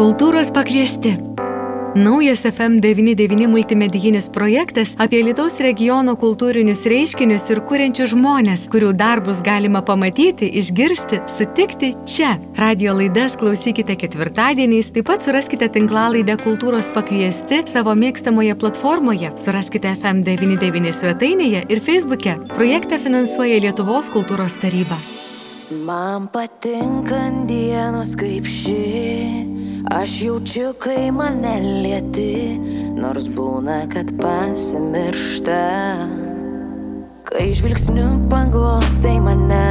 Kultūros pakviesti. Naujas FM99 multimedijinis projektas apie Lietuvos regiono kultūrinius reiškinius ir kuriančius žmonės, kurių darbus galima pamatyti, išgirsti, sutikti čia. Radio laidas klausykite ketvirtadieniais, taip pat suraskite tinklalaidę Kultūros pakviesti savo mėgstamoje platformoje, suraskite FM99 svetainėje ir Facebook'e. Projektą finansuoja Lietuvos kultūros taryba. Man patinka dienos kaip ši Aš jaučiu, kai mane lieti, nors būna, kad pasimiršta. Kai žvilgsniu paglostai mane,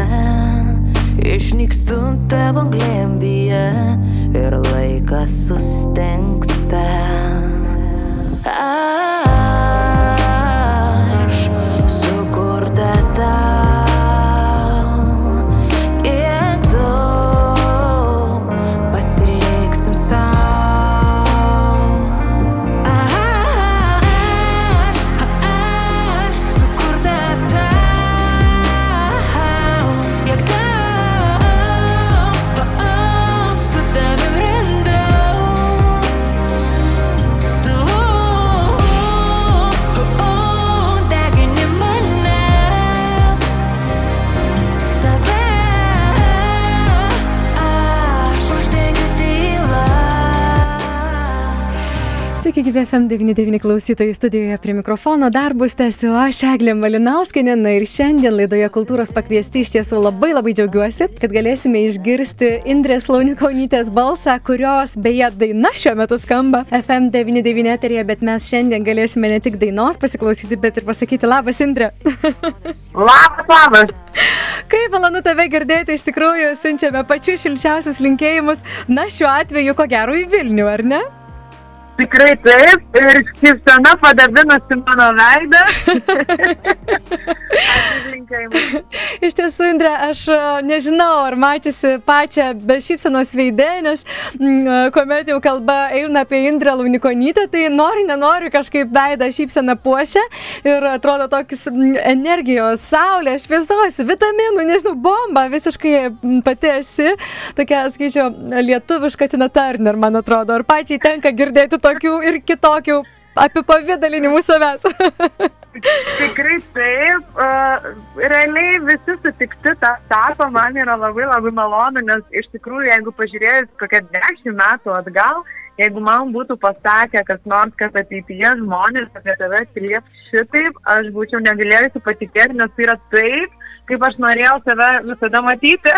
išnykstu tavo glembyje ir laikas sustengsta. A, Gyvi FM99 klausytojų studijoje prie mikrofono darbus tęsiu aš, Eglė Malinauskinė. Na ir šiandien laidoje kultūros pakviesti iš tiesų labai labai džiaugiuosi, kad galėsime išgirsti Indrės Launikonytės balsą, kurios beje daina šiuo metu skamba FM99 eterija, bet mes šiandien galėsime ne tik dainos pasiklausyti, bet ir pasakyti labas, Indrė. labas, labas. Kaip malonu tave girdėti, iš tikrųjų siunčiame pačius šilčiausius linkėjimus, na šiuo atveju ko gero į Vilnių, ar ne? Tikrai taip, ir šypsena padabinusi mano veidą. Iš tiesų, Indrė, aš nežinau, ar mačiusi pačią be šypsenos veidę, nes m, kuomet jau kalba eina apie Indrę Launikonytę, tai nori, nenori kažkaip veidą šypseną puošia ir atrodo tokis energijos, saulės, šviesos, vitaminų, nežinau, bomba, visiškai pati esi, tokia, skaičiau, lietuviška Tina Turner, man atrodo, ar pačiai tenka girdėti to tokių ir kitokių apipavydalinimų savęs. Tikrai taip, uh, realiai visi sutikti tą sako, man yra labai labai malonu, nes iš tikrųjų, jeigu pažiūrėjus kokią dešimt metų atgal, jeigu man būtų pasakę kas nors, kad ateityje žmonės apie tave atsilieps šitaip, aš būčiau negalėjusi patikėti, nes tai yra taip, kaip aš norėjau save visada matyti.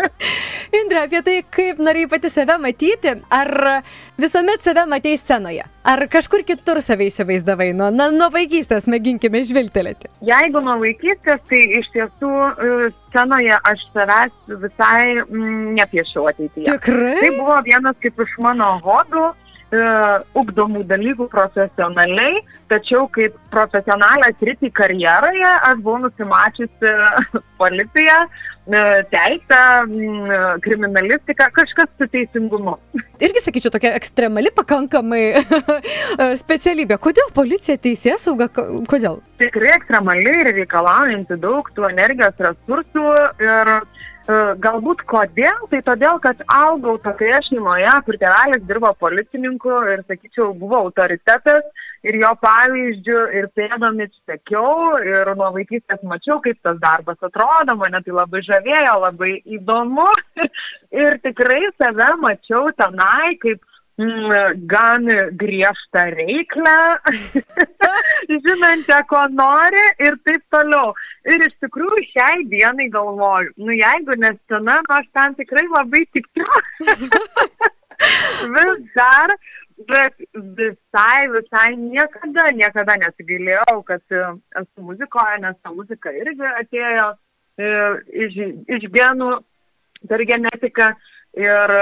Indra, apie tai, kaip norėjai pati save matyti, ar visuomet save matėjai scenoje? Ar kažkur kitur save įsivaizdavai? Nuo, nuo, nuo vaikystės mėginkime žvilgtelėti. Jeigu nuo vaikystės, tai iš tiesų e, scenoje aš savęs visai mm, nepiešiau ateityje. Tikrai? Tai buvo vienas kaip iš mano hodų ugdomų dalykų profesionaliai, tačiau kaip profesionalę sritį karjeroje aš buvau nusimačiusi policiją, uh, teisę, kriminalistiką, kažkas su teisingumu. Irgi sakyčiau, tokia ekstremali pakankamai specialybė. Kodėl policija teisės sauga? Kodėl? Tikrai ekstremali ir reikalaujanti daug tų energijos resursų ir E, galbūt kodėl? Tai todėl, kad augau tokioje šeimoje, kur tėvelis dirbo policininku ir, sakyčiau, buvo autoritetas ir jo pavyzdžių ir pėdomis sekiau ir nuo vaikystės mačiau, kaip tas darbas atrodo, mane tai labai žavėjo, labai įdomu ir tikrai save mačiau tenai kaip gan griežtą reiklę, žinančią, ko nori ir taip toliau. Ir iš tikrųjų šiai dienai galvoju, nu jeigu ne scena, nu aš ten tikrai labai tikiu. Vis dar, bet visai, visai niekada, niekada nesigailėjau, kad esu muzikoje, nes ta muzika irgi atėjo e, iš, iš genų per genetiką. Ir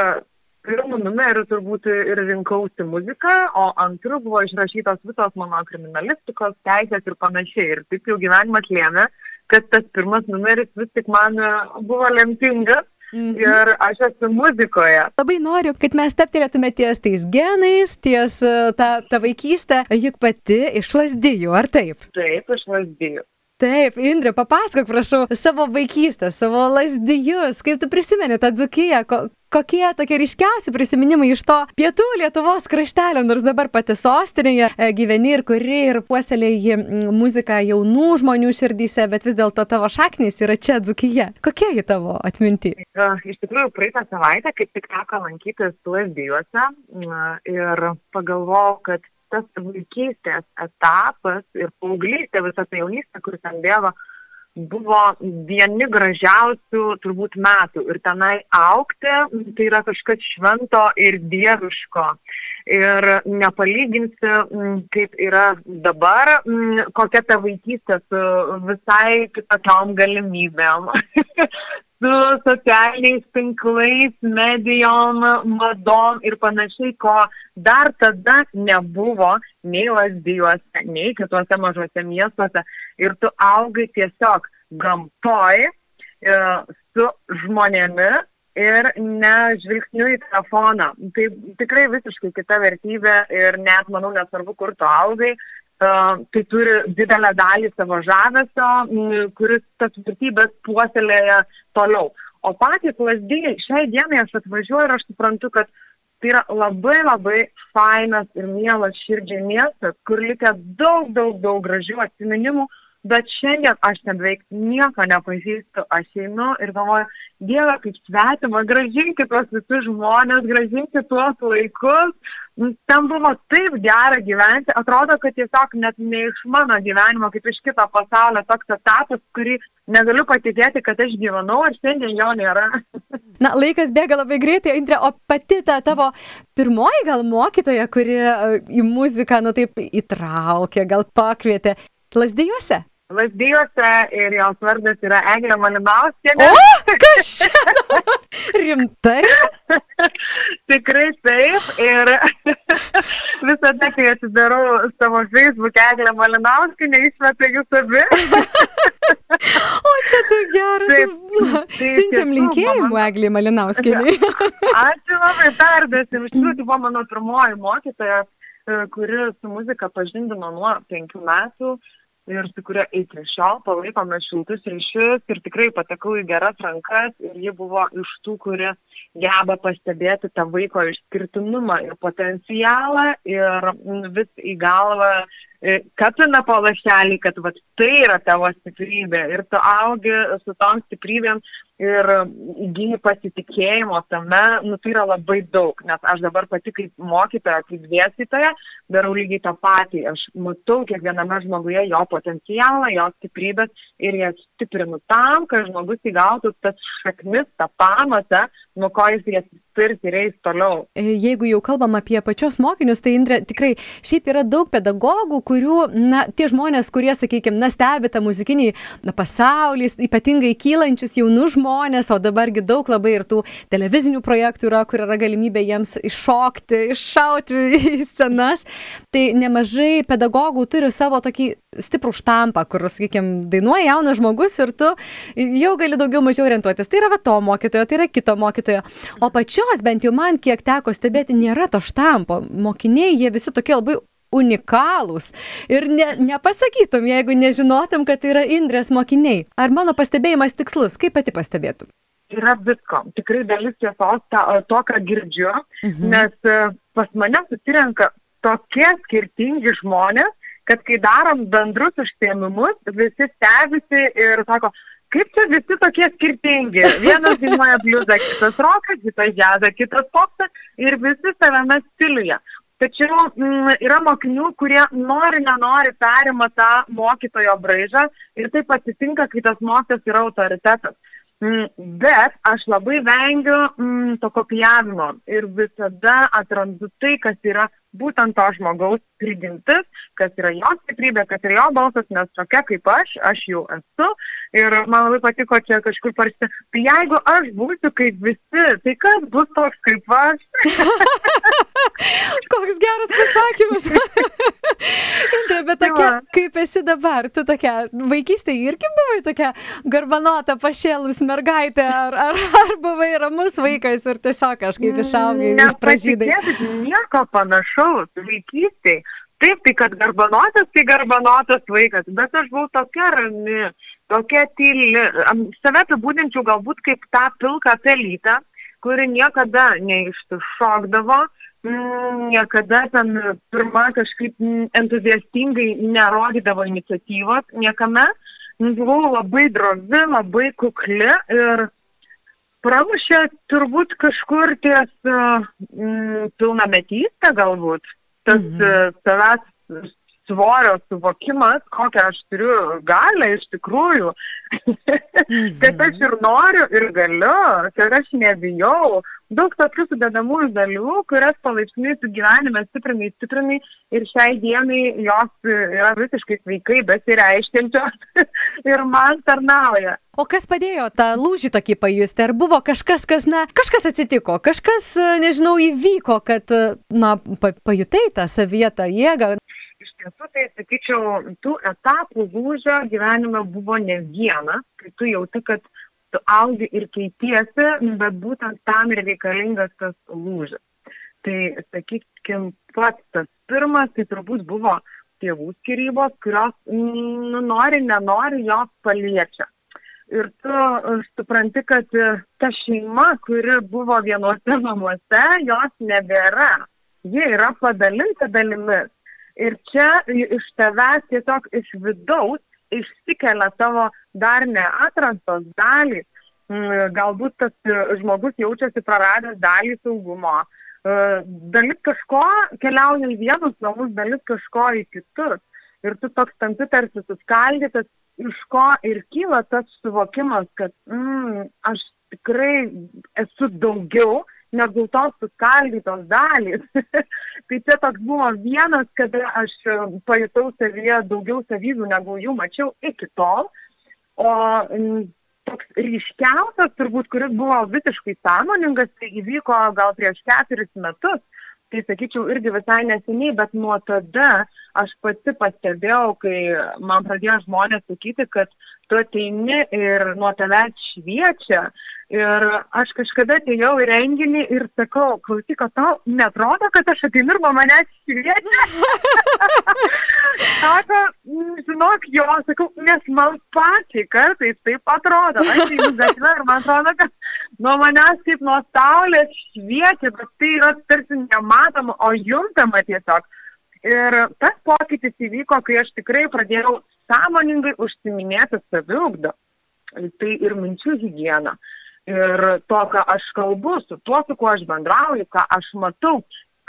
pirmu numeriu turbūt ir rinkausi muziką, o antru buvo išrašytos visos mano kriminalistikos, teisės ir panašiai. Ir taip jau gyvenimas lėmė, kad tas pirmas numeris vis tik man buvo lemtingas. Mhm. Ir aš esu muzikoje. Labai noriu, kad mes taptelėtume ties tais genais, ties ta, ta vaikystė, juk pati iš lasdijų, ar taip? Taip, iš lasdijų. Taip, Indrė, papasakok, prašau, savo vaikystę, savo lasdijus, kaip tu prisimeni tą dzukiją, ko, kokie tokie ryškiausi prisiminimai iš to pietų Lietuvos kraštelio, nors dabar pati sostinėje e, gyveni ir kuri ir puoselėjai muziką jaunų žmonių širdyse, bet vis dėlto tavo šaknys yra čia dzukyje. Kokie jie tavo atminti? E, iš tikrųjų, praeitą savaitę kaip tik teko lankytis lasdijuose ir pagalvojau, kad tas vaikystės etapas ir paauglystė, visa ta jaunystė, kuris ten bėgo, buvo vieni gražiausių turbūt metų ir tenai aukti, tai yra kažkas švento ir dieviško. Ir nepalyginsi, kaip yra dabar, kokia ta vaikystė su visai kitokiom galimybėm. su socialiniais tinklais, medijom, madom ir panašiai, ko dar tada nebuvo nei lasdijuose, nei kituose mažuose miestuose. Ir tu augai tiesiog gamtoj e, su žmonėmis ir ne žvilgsniu į telefoną. Tai tikrai visiškai kita vertybė ir net, manau, nesvarbu, kur tu augai, tai turi didelę dalį savo žavesio, kuris tas vertybės puoselėja toliau. O patys lasdėjai, šiai dienai aš atvažiuoju ir aš suprantu, kad tai yra labai labai fainas ir mielas širdžiai miestas, kur likę daug, daug, daug gražių atsiminimų, uh, Bet šiandien aš ten beveik nieko nepažįstu, aš einu ir galvoju, Dieve, kaip svetima, gražinti tuos visus žmonės, gražinti tuos laikus. Nu, ten buvo taip gera gyventi, atrodo, kad tiesiog net ne iš mano gyvenimo, kaip iš kito pasaulio, toks etapas, kurį negaliu patikėti, kad aš gyvenau ir šiandien jo nėra. Na, laikas bėga labai greitai, Indrė, o pati ta tavo pirmoji gal mokytoja, kuri e, į muziką, nu taip, įtraukė, gal pakvietė, lasdėjuose? Lasdyjuose ir jos vardas yra Eglė Malinauskė. O, kas čia? Rimtai? Tikrai taip. Ir visada, kai atsidarau savo Facebook Eglė Malinauskė, neišmeta jūs abi. o čia tai geras. Taip, taip, Siunčiam linkėjimų Eglė Malinauskė. Ačiū labai perdėsim. Iš tikrųjų, tai buvo mano pirmoji mokytoja, kuri su muzika pažindino nuo penkių metų ir su kuria iki šiol palaikome šiltus ryšius ir tikrai patekau į geras rankas ir ji buvo iš tų, kuri geba pastebėti tą vaiko išskirtinumą ir potencialą ir vis į galvą kapina po lašelį, kad vat, tai yra tavo stiprybė ir tu augi su tom stiprybėm ir įgyji pasitikėjimo tame, nu tai yra labai daug, nes aš dabar pati kaip mokytoja, kaip dėstytoja, darau lygiai tą patį. Aš matau kiekviename žmoguje jo potencialą, jo stiprybės ir jas stiprinu tam, kad žmogus įgautų tas šaknis, tą pamatą, nuo ko jis jas spirs ir eis toliau. E, jeigu jau kalbam apie pačios mokinius, tai Indrė, tikrai šiaip yra daug pedagogų, kurių, na, tie žmonės, kurie, sakykime, na, stebi tą muzikinį na, pasaulį, ypatingai kylančius jaunus žmonės, o dabargi daug labai ir tų televizinių projektų yra, kur yra galimybė jiems iššokti, iššauti į scenas, tai nemažai pedagogų turi savo tokį stiprų štampą, kur, sakykime, dainuoja jaunas žmogus ir tu jau gali daugiau mažiau orientuotis. Tai yra va to mokytojo, tai yra kito mokytojo. O pačios, bent jau man, kiek teko stebėti, nėra to štampo. Mokiniai, jie visi tokie labai unikalūs. Ir ne, nepasakytum, jeigu nežinotum, kad tai yra Indrės mokiniai. Ar mano pastebėjimas tikslus? Kaip pati pastebėtum? Yra visko. Tikrai dalis tiesos to, ką girdžiu, mhm. nes e, pas mane susirenka tokie skirtingi žmonės, kad kai darom bendrus užsiemimus, visi stebisi ir sako, kaip čia visi tokie skirtingi. Vienas dainuoja bliuzą, kitas roką, kitas džiazą, kitas popsą ir visi savame stiliuje. Tačiau m, mm, yra mokinių, kurie nori, nenori perima tą mokytojo braižą ir taip atsitinka, kai tas mokytas yra autoritetas. Mm, bet aš labai vengiu mm, to kopijavimo ir visada atrandu tai, kas yra būtent to žmogaus prigimtis, kas yra jo stiprybė, kas yra jo balsas, nes tokia kaip aš, aš jau esu. Ir man labai patiko čia kažkur parašyti, tai jeigu aš būsiu kaip visi, tai kas bus toks kaip aš? Koks geras pasakymas. Indrė, bet tai tokia, kaip esi dabar, tu tokia, vaikystėje irgi buvai tokia garbanota, pašėlus mergaitė, ar, ar, ar buvai ramus vaikas ir tiesiog kažkaip išaugai ir pražydai? Nieko panašaus vaikystėje. Taip, tai kad garbanotas, tai garbanotas vaikas, bet aš buvau tokia rami, tokia tyli, save apibūdinčiau galbūt kaip tą pilką pelytę, kuri niekada neišsišokdavo, mm, niekada ten pirma kažkaip entuziastingai nerodydavo iniciatyvos niekame. Buvau labai drovi, labai kukli ir pramušė turbūt kažkur ties mm, pilnametystę galbūt. Tas mhm. savęs svorio suvokimas, kokią aš turiu galę iš tikrųjų, mhm. kad aš ir noriu, ir galiu, kad aš nebijau. Daug tokių sudedamųjų dalių, kurias palaipsniui tu gyvenime stiprinai, stiprinai ir šiai dienai jos yra visiškai sveikai besireiškiančios ir man tarnauja. O kas padėjo tą lūžį tokį pajusti? Ar buvo kažkas, kas, na, kažkas atsitiko, kažkas, nežinau, įvyko, kad, na, pajutai tą savietą jėgą? Tiesų, tai sakyčiau, tų etapų lūžio gyvenime buvo ne vienas, kai tu jauti, kad tu augi ir keitiesi, bet būtent tam ir reikalingas tas lūžis. Tai, sakykime, pats tas pirmas, tai turbūt buvo tėvų skirybos, kurios, nu, nori, nenori, jos paliečia. Ir tu supranti, kad ta šeima, kuri buvo vienuose namuose, jos nebėra. Jie yra padalinta dalimis. Ir čia iš tavęs tiesiog iš vidaus išsikelia tavo dar neatrastos dalį. Mm, galbūt tas žmogus jaučiasi praradęs dalį saugumo. E, dalis kažko keliauja į vienus namus, dalis kažko į kitus. Ir tu toks tampi tarsi suskaldytas, iš ko ir kyla tas suvokimas, kad mm, aš tikrai esu daugiau negu tos suskaldytos dalys. tai čia toks buvo vienas, kada aš e, pajutau savyje daugiau savybių, negu jų mačiau iki tol. O toks ryškiausias, turbūt, kuris buvo visiškai sąmoningas, tai įvyko gal prieš keturis metus. Tai sakyčiau irgi visai neseniai, bet nuo tada aš pati pastebėjau, kai man pradėjo žmonės sakyti, kad tu ateini ir nuo tavęs šviečia, Ir aš kažkada atėjau į renginį ir sakau, klausyk, o tau netrodo, kad aš ateinu ir manęs šviečia? Sako, žinok, jo, sakau, nes man pačiai kartais taip atrodo. Aš einu gatvę ir man atrodo, kad nuo manęs kaip nuo saulės šviečia, bet tai yra tarsi nematoma, o juntama tiesiog. Ir tas pokytis įvyko, kai aš tikrai pradėjau sąmoningai užsiminėti saviugdą. Tai ir minčių higieną ir to, ką aš kalbu, su tuo, su kuo aš bendrauju, ką aš matau,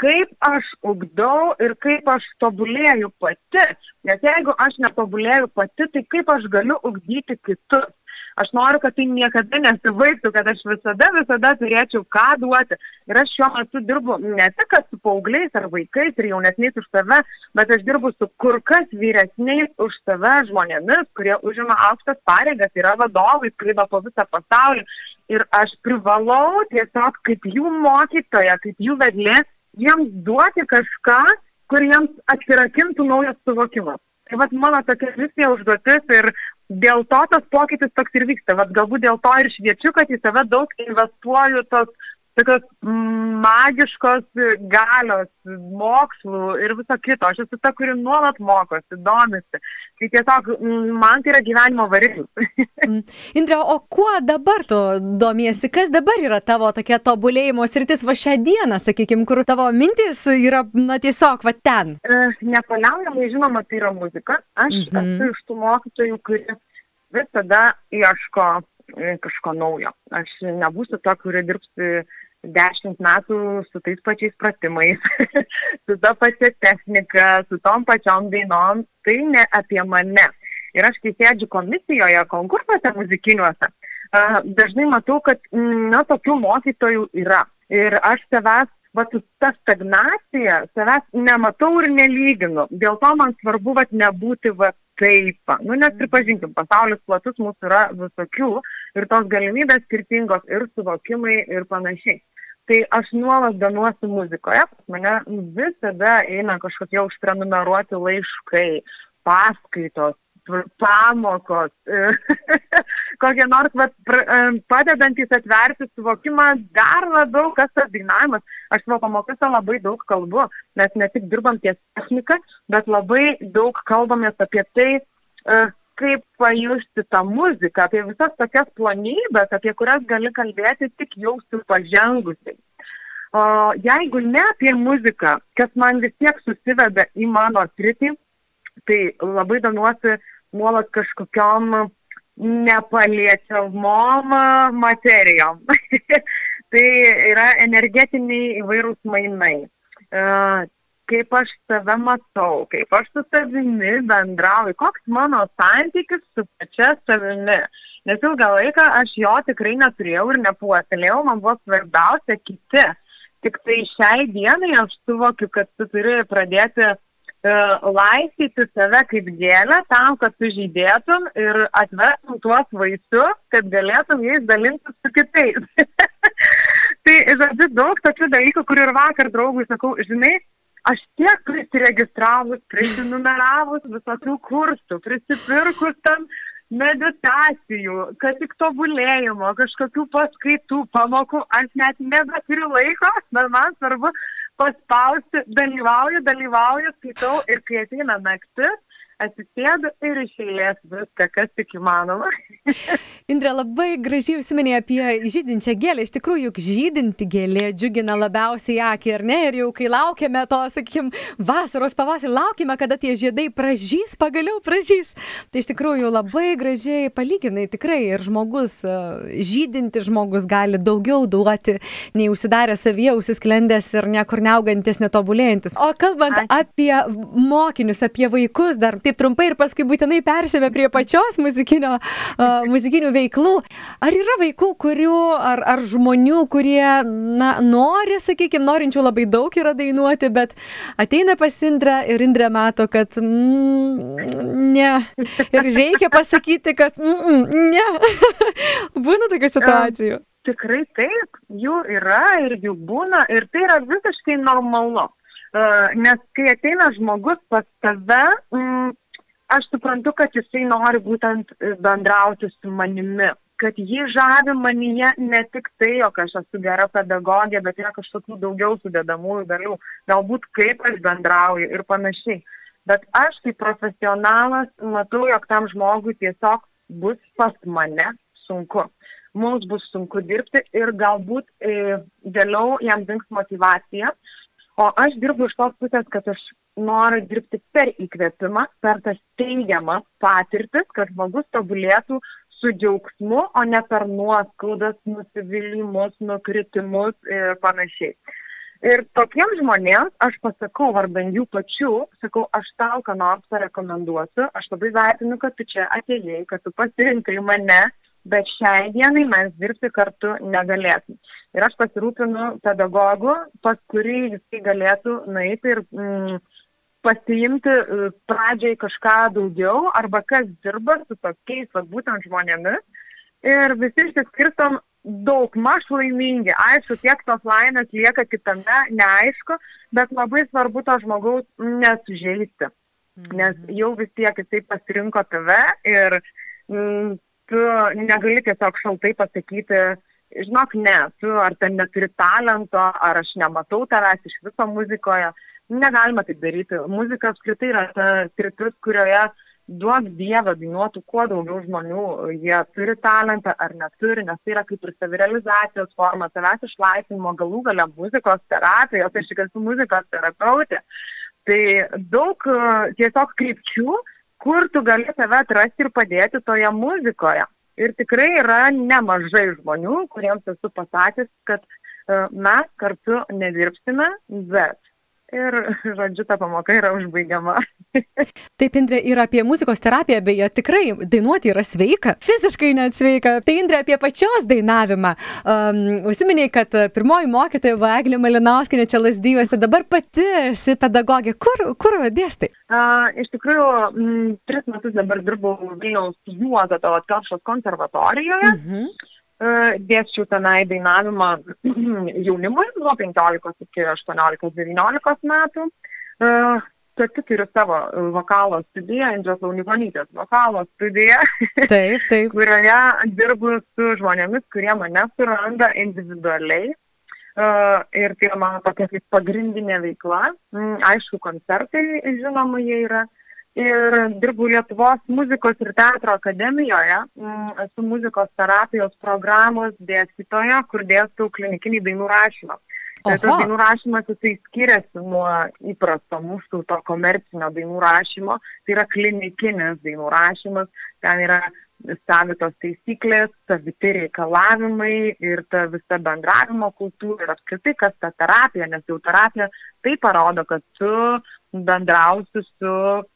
kaip aš ugdau ir kaip aš tobulėju pati. Nes jeigu aš netobulėju pati, tai kaip aš galiu ugdyti kitus. Aš noriu, kad tai niekada nesibaigtų, kad aš visada, visada turėčiau ką duoti. Ir aš šiuo metu dirbu ne tik su paaugliais ar vaikais ir jaunesniais už save, bet aš dirbu su kur kas vyresniais už save žmonėmis, kurie užima aukštas pareigas, yra vadovai, skraido po visą pasaulį. Ir aš privalau tiesiog kaip jų mokytoja, kaip jų vedlė, jiems duoti kažką, kur jiems atsirakintų naujas suvokimas. Tai vad mano tokia misija užduotis ir dėl to tas pokytis toks ir vyksta. Vat galbūt dėl to ir šviečiu, kad į save daug investuoju tos tokios magiškos galios, mokslų ir viso kito. Aš esu ta, kuri nuolat mokosi, domisi. Tai tiesiog man tai yra gyvenimo variklis. Mm. Indrė, o kuo dabar tu domiesi? Kas dabar yra tavo tokia tobulėjimo sritis va šią dieną, sakykime, kur tavo mintis yra, na, tiesiog va ten? E, nepaliaujamai, žinoma, tai yra muzika. Aš mhm. esu iš tų mokytojų, kurie visada ieško e, kažko naujo. Aš nebūsiu ta, kuri dirbsi dešimt metų su tais pačiais pratimais, su ta pačia technika, su tom pačiom dainom, tai ne apie mane. Ir aš kai sėdžiu komisijoje, konkursuose muzikiniuose, dažnai matau, kad, mm, na, tokių mokytojų yra. Ir aš savęs, va, su ta stagnacija, savęs nematau ir nelyginu. Dėl to man svarbu, va, nebūti, va, taip. Nu, nes pripažinkim, pasaulis platus mūsų yra visokių ir tos galimybės skirtingos ir suvokimai ir panašiai tai aš nuolat domiuosi muzikoje, mane visada eina kažkokie užprenumeruoti laiškai, paskaitos, pamokos, kokie nors e, padedantis atverti suvokimą dar labiau, kas tas dainavimas. Aš savo pamokose labai daug kalbu, mes ne tik dirbam ties techniką, bet labai daug kalbamės apie tai, e, kaip pajusti tą muziką, apie visas tokias plonybės, apie kurias gali kalbėti tik jau su pažengusiai. O jeigu ne apie muziką, kas man vis tiek susiveda į mano sritį, tai labai domiuosi nuolat kažkokiam nepaliečiamom materijom. tai yra energetiniai įvairūs mainai. E, kaip aš save matau, kaip aš su savimi bendrauju, koks mano santykis su pačia savimi. Nes ilgą laiką aš jo tikrai neturėjau ir nepuoselėjau, man buvo svarbiausia kiti. Tik tai šiai dienai aš suvokiu, kad tu turi pradėti uh, laistyti save kaip gėlę tam, kad tu žydėtum ir atvertum tuos vaisius, kad galėtum jais dalintis su kitais. tai, žodžiu, daug tokių dalykų, kur ir vakar draugui sakau, žinai, aš tiek prisiregistravus, prisinumeravus visokių kursų, prisipirkus tam meditacijų, kad tik tobulėjimo, kažkokių paskaitų, pamokų, aš net nebeturiu laiko, bet man svarbu paspausti, dalyvauju, dalyvauju, skaitau ir kai ateina naktis, atsisėdu ir iš eilės viską, kas tik įmanoma. Indrė labai gražiai užsiminė apie žydinčią gėlę. Iš tikrųjų, juk žydinti gėlė džiugina labiausiai akį, ar ne? Ir jau kai laukiame to, sakykim, vasaros pavasarį, laukime, kada tie žiedai pražys, pagaliau pražys. Tai iš tikrųjų labai gražiai palyginai tikrai ir žmogus, e, žydinti žmogus gali daugiau duoti, nei užsidarę savyje, užsisklendęs ir niekur neaugantis, netobulėjantis. O kalbant Ačiū. apie mokinius, apie vaikus, dar taip trumpai ir paskui būtinai persime prie pačios muzikinio, uh, muzikinių veiklų. Ar yra vaikų, kurių, ar, ar žmonių, kurie, na, nori, sakykime, norinčių labai daug yra dainuoti, bet ateina pas Indrę ir Indrė mato, kad mm, ne. Ir reikia pasakyti, kad mm, ne. Būna tokių situacijų. Tikrai taip, jų yra ir jų būna ir tai yra visiškai normalu. Uh, nes kai ateina žmogus pas tave, mm, aš suprantu, kad jisai nori būtent bendrauti su manimi, kad jį žavi manyje ne tik tai, jog aš esu gera pedagogė, bet yra kažkokių daugiau sudėdamųjų dalių, galbūt kaip aš bendrauju ir panašiai. Bet aš kaip profesionalas matau, jog tam žmogui tiesiog bus pas mane sunku. Mums bus sunku dirbti ir galbūt e, vėliau jam dings motivacija, O aš dirbu iš tos pusės, kad aš noriu dirbti per įkvėpimą, per tas teigiamas patirtis, kad žmogus tobulėtų su džiaugsmu, o ne per nuoskaudas, nusivylimus, nukritimus ir panašiai. Ir tokiems žmonėms aš pasakau vardan jų pačių, sakau, aš tau ką nors parekomenduosiu, aš labai vertinu, kad tu čia atėjai, kad tu pasirinkai mane, bet šiai dienai mes dirbti kartu negalėsim. Ir aš pasirūpinu pedagogu, pas kurį jisai galėtų nueiti ir mm, pasiimti e, pradžiai kažką daugiau, arba kas dirba su tokiais, va, būtent žmonėmis. Ir visi išsiskirstom daug maž laimingi. Aišku, kiek tos laimės lieka kitame, neaišku, bet labai svarbu to žmogaus nesužeisti. Nes jau vis tiek jisai pasirinko tave ir mm, tu negali tiesiog šaltai pasakyti, žinok, ne, tu ar ten neturi talento, ar aš nematau tavęs iš viso muzikoje. Negalima taip daryti. Muzika apskritai yra ta sritis, kurioje duok Dievą dainuotų kuo daugiau žmonių, jie turi talentą ar neturi, nes tai yra kaip ir savirealizacijos forma, savęs išlaisvinimo galų galia muzikos terapijos, aš tik esu muzikos terapeutė. Tai daug e, tiesiog krypčių, kur tu gali save atrasti ir padėti toje muzikoje. Ir tikrai yra nemažai žmonių, kuriems esu pasakęs, kad uh, mes kartu nedirbsime, bet ir, žodžiu, ta pamoka yra užbaigiama. Taip, Indrė, ir apie muzikos terapiją, beje, tikrai dainuoti yra sveika, fiziškai net sveika. Tai, Indrė, apie pačios dainavimą. Um, užsiminiai, kad pirmoji mokytoja buvo Eglė Malinauskinė čia lasdyjuose, dabar pati esi pedagogė. Kur, kur dėstai? Uh, iš tikrųjų, m, tris metus dabar dirbau Vilniaus Juozo Tallat Kelšos konservatorijoje. Mhm. Uh, dėsčiau tenai dainavimą jaunimui nuo 15 iki 18-19 metų. Uh, pati turiu savo vokalo studiją, Indijos Launikonytės vokalo studiją. Taip, taip. kurioje dirbu su žmonėmis, kurie mane suranda individualiai. Uh, ir tai yra mano tokia kaip pagrindinė veikla. Mm, aišku, koncertai, žinoma, jie yra. Ir dirbu Lietuvos muzikos ir teatro akademijoje. Mm, esu muzikos terapijos programos dėstytoja, kur dėstau klinikinį dainų rašymą. Tai tas dainų rašymas jisai skiriasi nuo įprasto mūsų to komercinio dainų rašymo. Tai yra klinikinis dainų rašymas, ten yra savitos taisyklės, saviti reikalavimai ir ta visa bendravimo kultūra ir apskritai kas ta terapija, nes jau terapija tai parodo, kad tu bendrausi su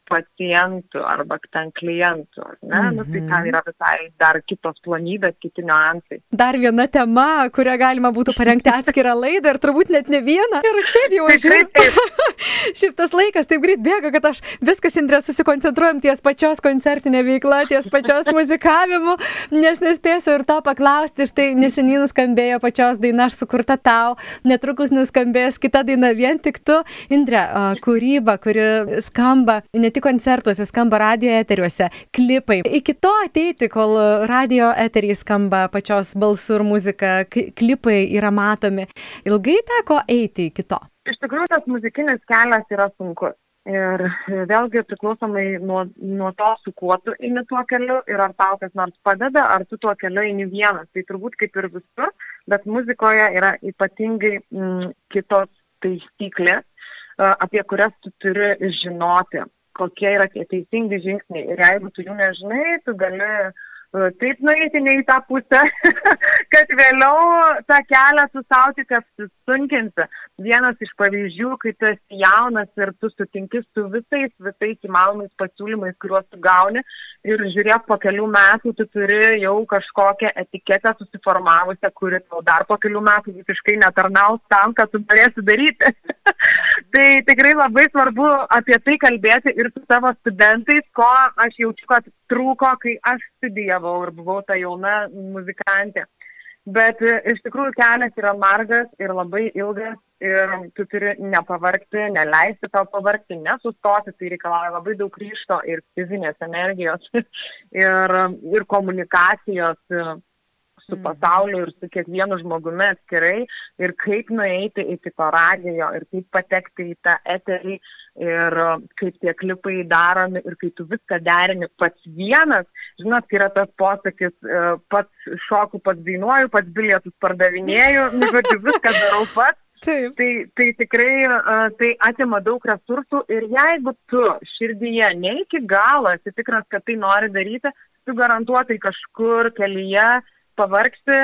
pacientu arba ten klientu. Ne? Mm -hmm. nu, tai ten yra visai dar kitos plonybės, kiti niuansai. Dar viena tema, kurią galima būtų parengti atskirą laidą ir turbūt net ne vieną. Ir šiaip jau aš žinau. šiaip tas laikas taip greit bėga, kad aš viskas Indrė susikoncentruojam ties pačios koncertinė veikla, ties pačios muzikavimu, nes nespėsiu ir to paklausti. Štai neseniai nuskambėjo pačios daina aš sukurta tau, netrukus nuskambės kita daina vien tik tu. Indrė, kūryba, kuri skamba ne tik koncertuose, skamba radio eteriuose, klipai. Iki to ateiti, kol radio eteriai skamba pačios balsų ir muzika, klipai yra matomi. Ilgai teko eiti iki to. Iš tikrųjų, tas muzikinis kelias yra sunkus. Ir vėlgi priklausomai nuo, nuo to, su kuo tu eini tuo keliu ir ar tau kas nors padeda, ar tu tuo keliu eini vienas. Tai turbūt kaip ir visur, bet muzikoje yra ypatingai mm, kitos taisyklės, apie kurias tu turi žinoti kokie yra tie teisingi žingsniai. Ir jeigu tu jų nežinai, tu gali taip nueiti ne į tą pusę, kad vėliau tą kelią tu savo tik apsisunkinsi. Vienas iš pavyzdžių, kai tu esi jaunas ir tu sutinki su visais, visais įmanomais pasiūlymais, kuriuos tu gauni ir žiūrėk, po kelių metų tu turi jau kažkokią etiketę susiformavusią, kuri tau dar po kelių metų visiškai netarnaus tam, kad tu norėsi daryti. tai tikrai labai svarbu apie tai kalbėti ir su savo studentais, ko aš jaučiu, kad trūko, kai aš studijavau ir buvau ta jauna muzikantė. Bet e, iš tikrųjų kelias yra margas ir labai ilgas ir tu turi nepavarkti, neleisti tau pavarkti, nesustoti, tai reikalauja labai daug ryšto ir fizinės energijos ir, ir komunikacijos su mm. pasauliu ir su kiekvienu žmogumi atskirai ir kaip nueiti iki to radijo ir kaip patekti į tą eterį ir kaip tie klipai daromi ir kai tu viską derini pats vienas, žinot, kai yra tas posakis, e, pats šoku, pats dainuoju, pats bilietus pardavinėju, nu, žodžiu, viską darau pats. Taip. Tai, tai tikrai uh, tai atima daug resursų ir jeigu tu širdyje ne iki galo esi tikras, kad tai nori daryti, tu garantuotai kažkur kelyje pavargsi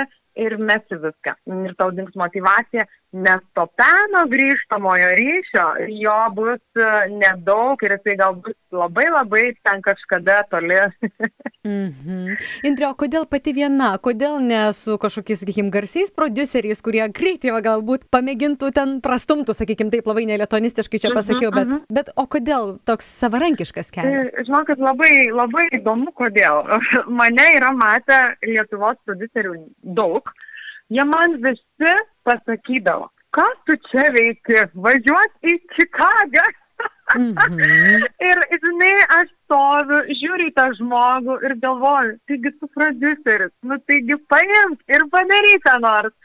ir mesi viską. Ir tau dings motivacija, nes to peno grįžtamojo ryšio jo bus e, nedaug ir jisai gal bus labai labai ten kažkada toli. -hmm. Indrė, o kodėl pati viena, kodėl ne su kažkokiais, sakykime, garsiais produceriais, kurie greitai va, galbūt pamėgintų ten prastumtų, sakykime, taip labai nelietonistiškai čia mhm, pasakiau, bet, -hmm. bet o kodėl toks savarankiškas kelias? Žinau, kad labai, labai įdomu, kodėl. Mane yra matę Lietuvos producerių daug. Jie man visi pasakydavo, ką tu čia veiki, važiuot į Čikagą. -hmm. ir, žinai, aš stoviu, žiūriu tą žmogų ir galvoju, taigi tu produceris, nu taigi paimk ir padaryk ką nors.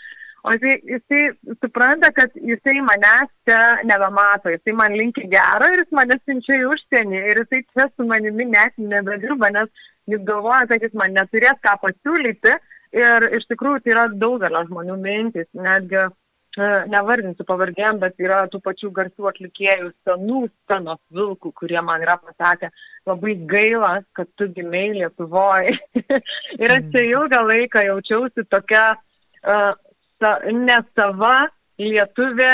O jisai, jisai supranta, kad jisai manęs čia nebemato, jisai man linki gero ir jis mane siunčia į užsienį ir jisai čia su manimi net nebedirba, nes jis galvoja, kad jis man neturės ką pasiūlyti ir iš tikrųjų tai yra daugelio žmonių mintis, netgi E, nevardinsiu pavardėm, bet yra tų pačių garsių atlikėjų, senų scenos vilkų, kurie man yra pasakę, labai gaila, kad tu gimiai Lietuvoje. ir aš čia ilgą laiką jaučiausi tokia uh, sa, nesava lietuvė,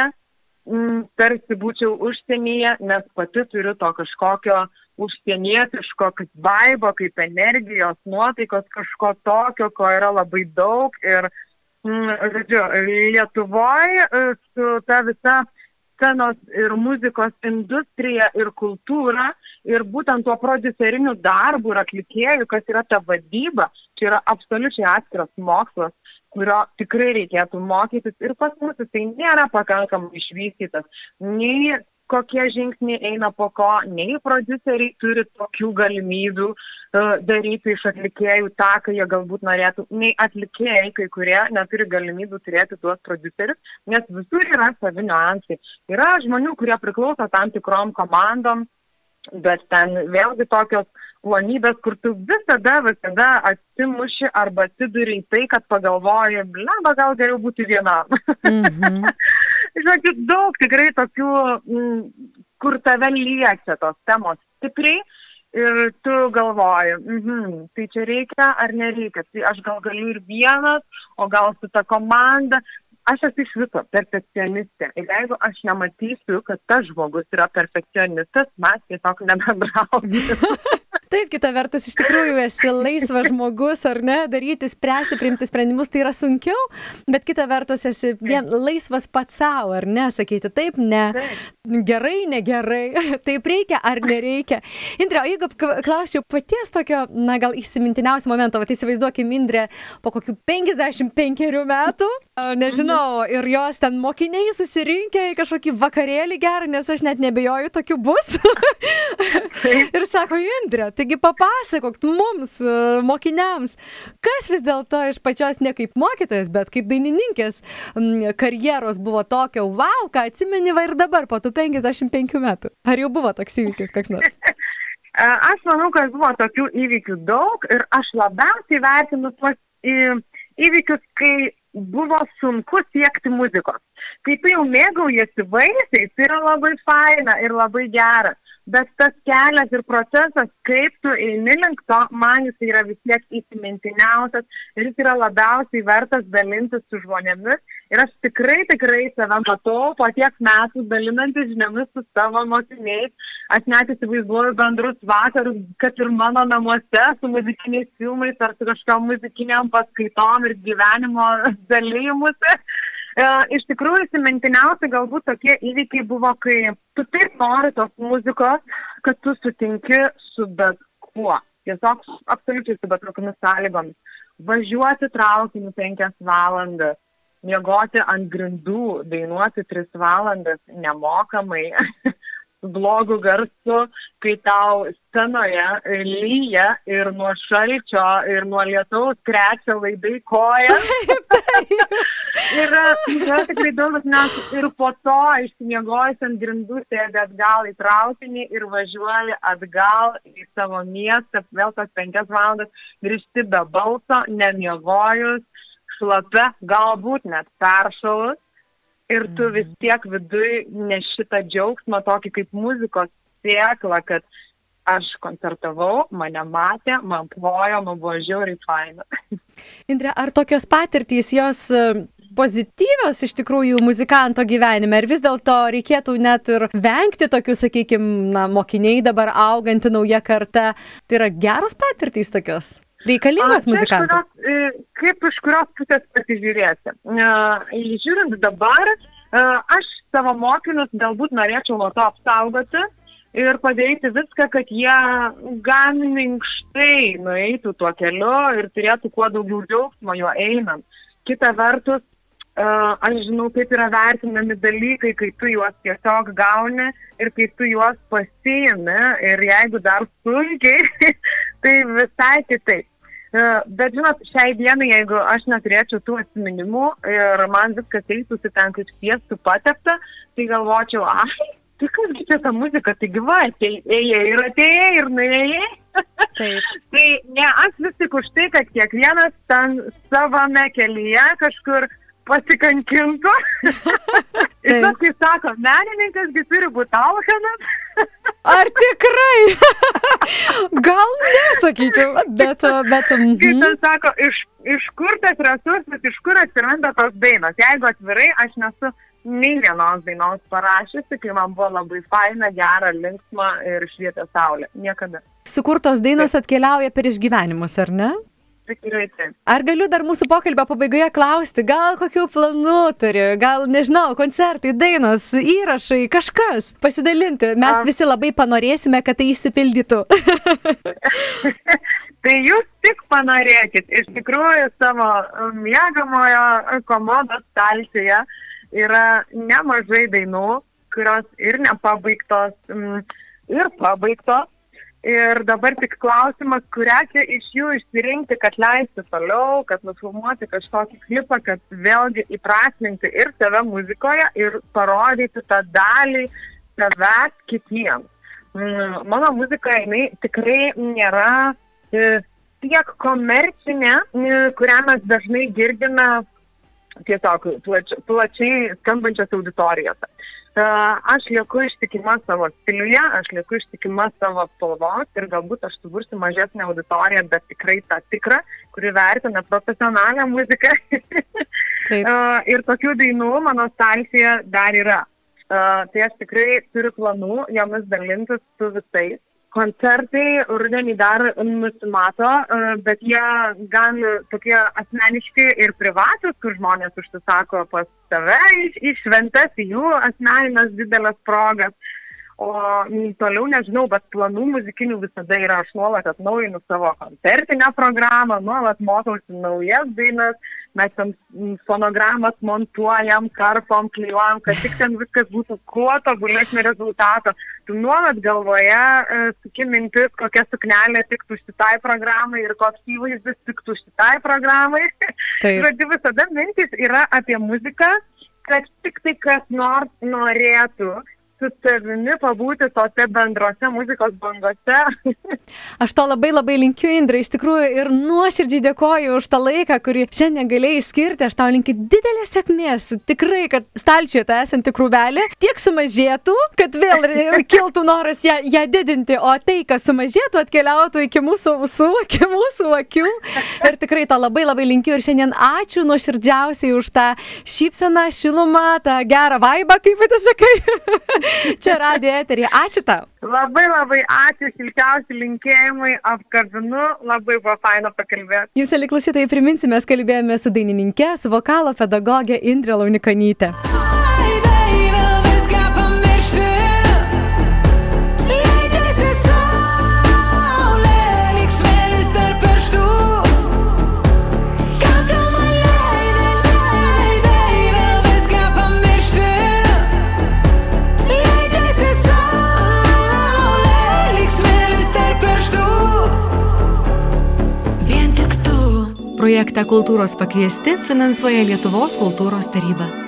m, tarsi būčiau užsienyje, nes pati turiu to kažkokio užsienietiško kaip vaibo, kaip energijos, nuotaikos, kažko tokio, ko yra labai daug. Ir Mm, žodžiu, Lietuvoje su ta visa scenos ir muzikos industrija ir kultūra ir būtent tuo produceriniu darbu ir atlikėjų, kas yra ta vadyba, čia yra absoliučiai atskiras mokslas, kurio tikrai reikėtų mokytis ir pas mus jisai nėra pakankamai išvystytas, nei kokie žingsniai eina po ko, nei produceriai turi tokių galimybių uh, daryti iš atlikėjų tą, ką jie galbūt norėtų, nei atlikėjai, kai kurie neturi galimybių turėti tuos producerius, nes visur yra savi niuansai. Yra žmonių, kurie priklauso tam tikrom komandom, bet ten vėlgi tokios plonybės, kur tu visada, visada atsimuši arba atsiduri į tai, kad pagalvoji, bleba, gal geriau būti vienam. Mm -hmm. Žodžiu, daug tikrai tokių, m, kur tave liečia tos temos stipriai ir tu galvoji, mhm, tai čia reikia ar nereikia, tai aš gal galiu ir vienas, o gal su ta komanda, aš esu iš viso perfekcionistė. Ir jeigu aš nematysiu, kad tas žmogus yra perfekcionistas, mes tiesiog nebendraujame. Taip, kita vertus, iš tikrųjų esi laisvas žmogus, ar ne, daryti, spręsti, priimti sprendimus, tai yra sunkiau, bet kita vertus esi vien laisvas pats savo, ar ne, sakyti taip, ne, gerai, negerai, taip reikia ar nereikia. Indrė, o jeigu klausčiau paties tokio, na gal įsimintiniausio momento, tai įsivaizduokim Indrė po kokių 55 metų, nežinau, ir jos ten mokiniai susirinkę į kažkokį vakarėlį gerą, nes aš net nebejoju, tokių bus. ir sako, Indrė, taigi papasakok mums, e, mokiniams, kas vis dėlto iš pačios ne kaip mokytojas, bet kaip dainininkės karjeros buvo tokio, wow, ką atsimeni va ir dabar po tų 55 metų. Ar jau buvo toks įvykis koks nors? Aš manau, kad buvo tokių įvykių daug ir aš labiausiai vertinu tuos įvykius, kai buvo sunku siekti muzikos. Kai tu jau mėgaujasi vaisiais, tai yra labai faina ir labai gera bet tas kelias ir procesas, kaip tu eini link to, man jis yra vis tiek įsimintiniausias ir jis yra labiausiai vertas dalintis su žmonėmis. Ir aš tikrai, tikrai save matau po tiek metų dalinantis žiniomis su savo mokiniais. Aš net įsivaizduoju bendrus vakarus, kad ir mano namuose su muzikiniais filmais ar su kažkam muzikiniam paskaitom ir gyvenimo dalymuose. E, iš tikrųjų, įsimintiniausi galbūt tokie įvykiai buvo, kai tu taip nori tos muzikos, kad tu sutinki su bet kuo. Tiesiog absoliučiai su bet kokiamis sąlygomis. Važiuoti traukiniu penkias valandas, miegoti ant grindų, dainuoti tris valandas nemokamai, blogu garsu, kai tau scenoje lyja ir nuo šalčio ir nuo lietaus krečia laidai koja. yra, yra tikrai daug, nes ir po to išsimiegojus ant grindų sėdė atgal į traukinį ir važiuoji atgal į savo miestą, vėl tas penkias valandas grįžti be balso, nemiegojus, šlapia, galbūt net peršalus ir tu vis mhm. tiek viduj ne šitą džiaugsmą, tokį kaip muzikos sėklą, kad aš koncertavau, mane matė, man plojo, man buvo žiauriai faina. Indre, ar tokios patirtys jos e, pozityvios iš tikrųjų muzikanto gyvenime, ar vis dėlto reikėtų net ir vengti tokių, sakykime, mokiniai dabar auganti nauja karta, tai yra geros patirtys tokios? Reikalingos muzikantų? E, kaip iš kurios pusės pasižiūrėsi. E, žiūrint dabar, e, aš savo mokinius galbūt norėčiau nuo to apsaugoti ir padaryti viską, kad jie gan minkštai nueitų tuo keliu ir turėtų kuo daugiau džiaugsmo jo einant. Kita vertus, aš žinau, kaip yra vertinami dalykai, kai tu juos tiesiog gauni ir kai tu juos pasiimi ir jeigu dar sunkiai, tai visai kitaip. E, bet žinot, šiai dienai, jeigu aš neturėčiau tų atsiminimų ir man viskas eitųsi ten kaip spiestų patepta, tai galvočiau, ai, tai kas čia ta muzika, tai gyva, tai ėjai ir atėjai ir nuėjai. Taip. tai ne, aš vis tik už tai, kad kiekvienas ten savame kelyje kažkur pasikankintų. ir tas, kaip sako, menininkas turi būti alkanas. Ar tikrai? Gal nesakyčiau, bet... bet mm -hmm. Kaip ten sako, iš, iš kur tas resursas, iš kur atsiranda tos dainos. Jeigu atvirai, aš nesu nei vienos dainos parašysi, kai man buvo labai faina, gera, linksma ir švietė saulė. Niekada. Sukurtos dainos atkeliauja per išgyvenimus, ar ne? Tikrai taip. Ar galiu dar mūsų pokalbio pabaigoje klausti, gal kokių planų turi, gal nežinau, koncertai, dainos, įrašai, kažkas pasidalinti. Mes A. visi labai panorėsime, kad tai išsipildytų. tai jūs tik panorėkit. Iš tikrųjų, savo mėgamojo komodos stalčiuje yra nemažai dainų, kurios ir nepabaigtos, mm, ir pabaigtos. Ir dabar tik klausimas, kurią čia iš jų išsirinkti, kad leisti toliau, kad nufilmuoti kažkokį klipą, kad vėlgi įprasminti ir save muzikoje ir parodyti tą dalį savęs kitiems. Mm, mano muzika, jinai tikrai nėra e, tiek komercinė, e, kurią mes dažnai girdime tiesiog plač, plačiai skambančios auditorijose. Aš lieku ištikima savo stiliuje, aš lieku ištikima savo spalvos ir galbūt aš subursiu mažesnę auditoriją, bet tikrai tą tikrą, kuri vertina profesionalią muziką. ir tokių dainų mano stalsėje dar yra. Tai aš tikrai turiu planų jomis dalintis su visais koncertai rudenį dar nusimato, e, bet jie gan tokie asmeniški ir privatus, kur žmonės užsisako pas save į šventes, į jų asmeninės didelės progas. O toliau nežinau, bet planų muzikinių visada yra, aš nuolat atnaujinu savo koncertinę programą, nuolat mokausi naujas dainas, mes ten fonogramas montuojam, karpom, klyjuojam, kad tik ten viskas būtų kuo tobulesnio rezultato. Tu nuolat galvoje e, suki mintis, kokia suknelė tiktų šitai programai ir koks įvaizdis tiktų šitai programai. Žodžiu, visada mintis yra apie muziką, kad tik tai kas nors norėtų su savimi pabūti tose bendrose muzikos bangose. Aš to labai labai linkiu, Indra, iš tikrųjų ir nuoširdžiai dėkoju už tą laiką, kurį šiandien galėjai skirti. Aš tau linkiu didelės sėkmės. Tikrai, kad stalčiuje tą esantį krūvelį tiek sumažėtų, kad vėl kiltų noras ją, ją didinti, o tai, kas sumažėtų, atkeliautų iki mūsų ausų, iki mūsų akių. Ir tikrai to labai labai linkiu ir šiandien ačiū nuoširdžiausiai už tą šypseną, šilumą, tą gerą vaibą, kaip pati sakai. Čia radio eterį. Ačiū tau. Labai labai ačiū, šilčiausi linkėjimai, apkabinu, labai buvo faina pakalbėti. Jūs, aliklausytai, priminsime, kalbėjome su dainininkė, su vokalo pedagogė Indrė Launikonytė. Projektą Kultūros pakviesti finansuoja Lietuvos kultūros taryba.